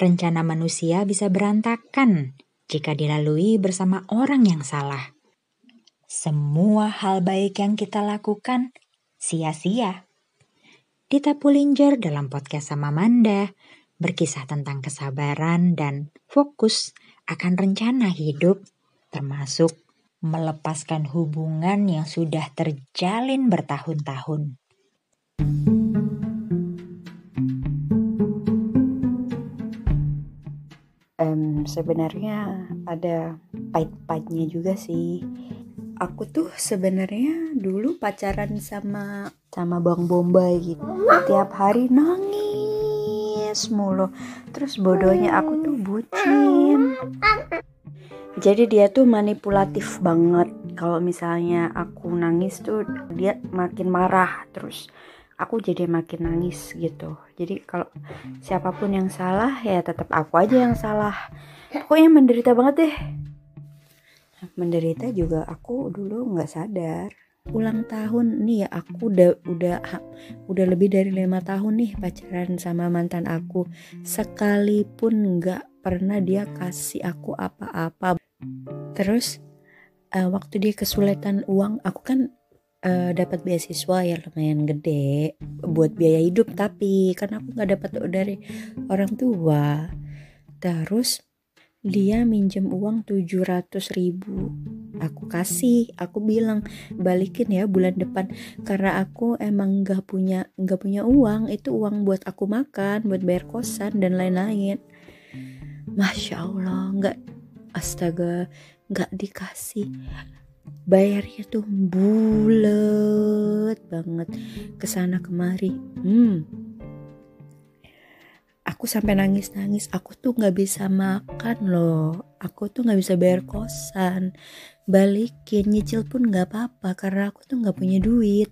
rencana manusia bisa berantakan jika dilalui bersama orang yang salah. Semua hal baik yang kita lakukan sia-sia. Dita Pulinger dalam podcast sama Manda berkisah tentang kesabaran dan fokus akan rencana hidup termasuk melepaskan hubungan yang sudah terjalin bertahun-tahun. Um, sebenarnya ada pahit-pahitnya juga sih. Aku tuh sebenarnya dulu pacaran sama sama Bang Bombay gitu. Tiap hari nangis mulu. Terus bodohnya aku tuh bucin jadi dia tuh manipulatif banget kalau misalnya aku nangis tuh dia makin marah terus aku jadi makin nangis gitu. Jadi kalau siapa pun yang salah ya tetap aku aja yang salah. Pokoknya menderita banget deh. Menderita juga aku dulu nggak sadar. Ulang tahun nih ya aku udah udah udah lebih dari lima tahun nih pacaran sama mantan aku. Sekalipun nggak pernah dia kasih aku apa-apa. Terus uh, waktu dia kesulitan uang aku kan uh, dapat beasiswa ya lumayan gede buat biaya hidup tapi kan aku nggak dapat dari orang tua. Terus dia minjem uang 700 ribu. Aku kasih aku bilang balikin ya bulan depan. Karena aku emang nggak punya nggak punya uang itu uang buat aku makan buat bayar kosan dan lain-lain. Masya allah nggak astaga nggak dikasih bayarnya tuh bulet banget. Ke sana kemari. Hmm. Aku sampai nangis nangis aku tuh nggak bisa makan loh. Aku tuh nggak bisa bayar kosan. Balikin nyicil pun nggak apa-apa karena aku tuh nggak punya duit.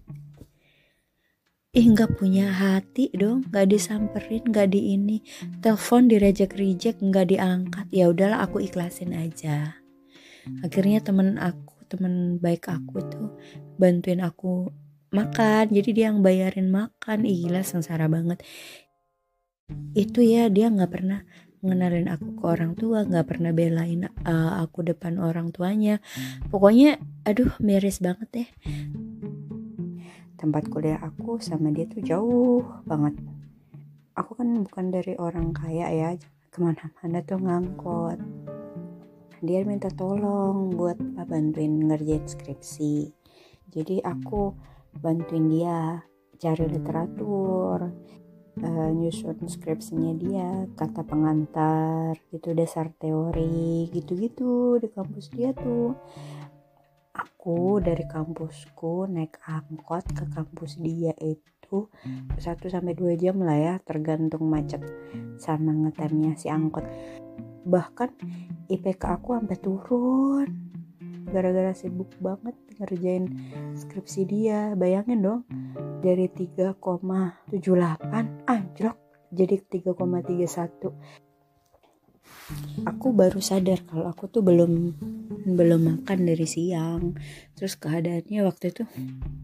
Ih nggak punya hati dong. Nggak disamperin nggak di ini. Telepon direjek reject nggak diangkat. Ya udahlah aku ikhlasin aja. Akhirnya temen aku temen baik aku tuh bantuin aku makan jadi dia yang bayarin makan. Ih gila sengsara banget. Itu ya dia nggak pernah ngenalin aku ke orang tua nggak pernah belain uh, aku depan orang tuanya. Pokoknya aduh miris banget deh. Tempat kuliah aku sama dia tuh jauh banget. Aku kan bukan dari orang kaya ya ke mana-mana tuh ngangkot dia minta tolong buat bantuin ngerjain skripsi. Jadi aku bantuin dia cari literatur uh, nyusun skripsinya dia kata pengantar gitu dasar teori gitu-gitu di kampus dia tuh. Aku dari kampusku naik angkot ke kampus dia itu 1 sampai 2 jam lah ya tergantung macet sama ngetemnya si angkot bahkan IPK aku sampai turun. Gara-gara sibuk banget ngerjain skripsi dia. Bayangin dong dari 3,78 anjlok jadi 3,31 aku baru sadar kalau aku tuh belum belum makan dari siang. Terus keadaannya waktu itu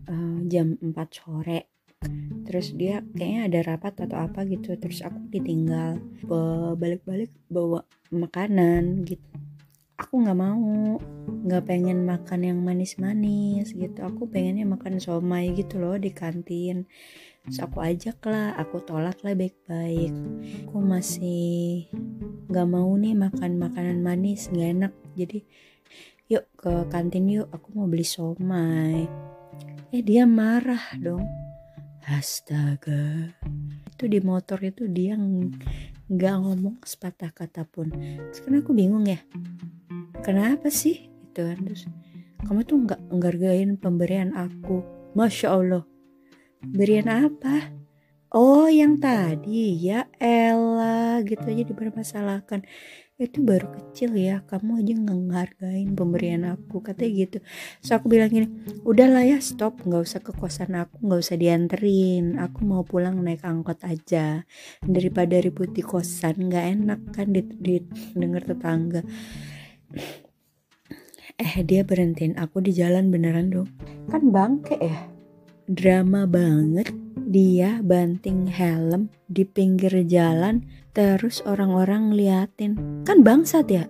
uh, jam 4 sore terus dia kayaknya ada rapat atau apa gitu. Terus aku ditinggal. Balik-balik bawa makanan gitu. Aku nggak mau. Nggak pengen makan yang manis-manis gitu. Aku pengennya makan somai gitu loh di kantin. Terus aku ajak lah. Aku tolak lah baik-baik. Aku masih nggak mau nih makan makanan manis. Nggak enak. Jadi yuk ke kantin yuk. Aku mau beli somai. Eh dia marah dong astaga. Itu di motor itu dia nggak ngomong sepatah kata pun. Sekarang aku bingung ya kenapa sih? Itu kan terus kamu tuh nggak ngargain pemberian aku. Masya allah. Berian apa? Oh yang tadi. Ya Ella gitu aja dipermasalahkan itu baru kecil ya kamu aja ngehargain pemberian aku katanya gitu. So aku bilang gini udahlah ya stop nggak usah ke kosan aku nggak usah dianterin aku mau pulang naik angkot aja. Daripada ribut di kosan nggak enak kan di, di denger tetangga. Eh dia berhentiin aku di jalan beneran dong. Kan bangke ya. Drama banget dia banting helm di pinggir jalan terus orang-orang ngeliatin kan bangsat ya?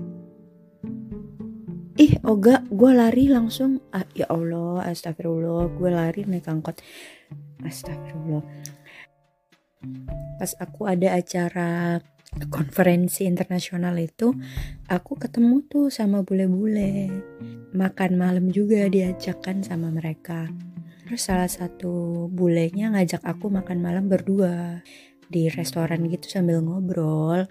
Ih oga gue lari langsung. Ah, ya Allah astagfirullah gue lari naik angkot. Astagfirullah. Pas aku ada acara konferensi internasional itu aku ketemu tuh sama bule-bule. Makan malam juga diajakkan sama mereka terus salah satu bulenya ngajak aku makan malam berdua di restoran gitu sambil ngobrol.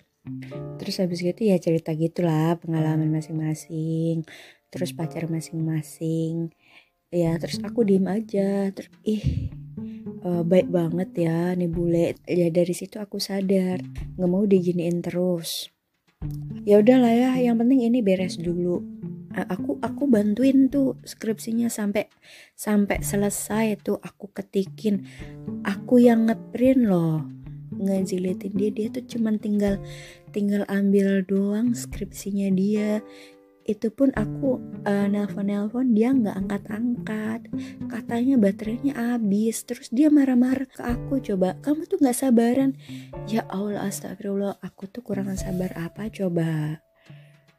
Terus habis gitu ya cerita gitulah pengalaman masing-masing terus pacar masing-masing. Ya terus aku diem aja terus ih uh, baik banget ya nih bule. Ya dari situ aku sadar nggak mau diginiin terus. Ya udahlah ya yang penting ini beres dulu aku aku bantuin tuh skripsinya sampai sampai selesai tuh aku ketikin. Aku yang ngeprint loh ngejilitin dia. Dia tuh cuman tinggal tinggal ambil doang skripsinya dia. Itu pun aku uh, nelpon-nelpon dia nggak angkat-angkat. Katanya baterainya habis. Terus dia marah-marah ke aku coba kamu tuh nggak sabaran? Ya Allah astagfirullah aku tuh kurang sabar apa coba?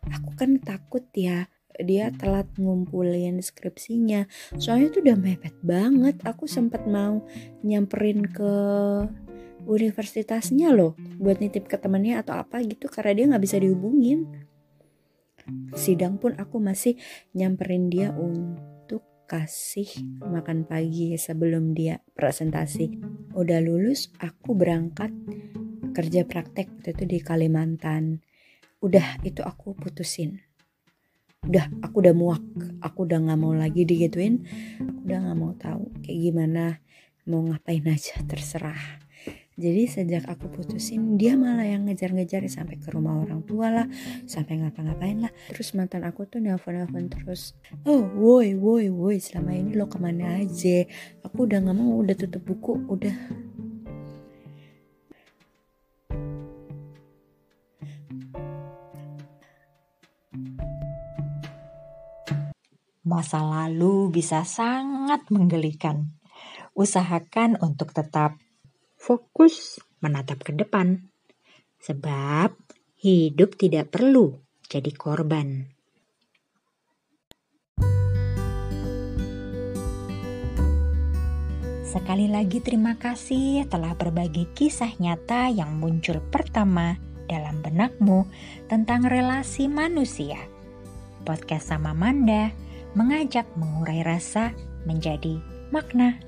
Aku kan takut ya dia telat ngumpulin skripsinya soalnya tuh udah mepet banget aku sempat mau nyamperin ke universitasnya loh buat nitip ke temennya atau apa gitu karena dia nggak bisa dihubungin sidang pun aku masih nyamperin dia untuk kasih makan pagi sebelum dia presentasi. Udah lulus, aku berangkat kerja praktek itu di Kalimantan. Udah itu aku putusin. Udah, aku udah muak. Aku udah nggak mau lagi digituin. Aku udah nggak mau tahu kayak gimana. Mau ngapain aja terserah jadi sejak aku putusin dia malah yang ngejar-ngejar sampai ke rumah orang tua lah, sampai ngapa-ngapain lah. Terus mantan aku tuh nelfon-nelfon terus. Oh, woi, woi, woi, selama ini lo ke mana aja? Aku udah nggak mau, udah tutup buku, udah Masa lalu bisa sangat menggelikan. Usahakan untuk tetap fokus menatap ke depan. Sebab hidup tidak perlu jadi korban. Sekali lagi terima kasih telah berbagi kisah nyata yang muncul pertama dalam benakmu tentang relasi manusia. Podcast sama Manda mengajak mengurai rasa menjadi makna.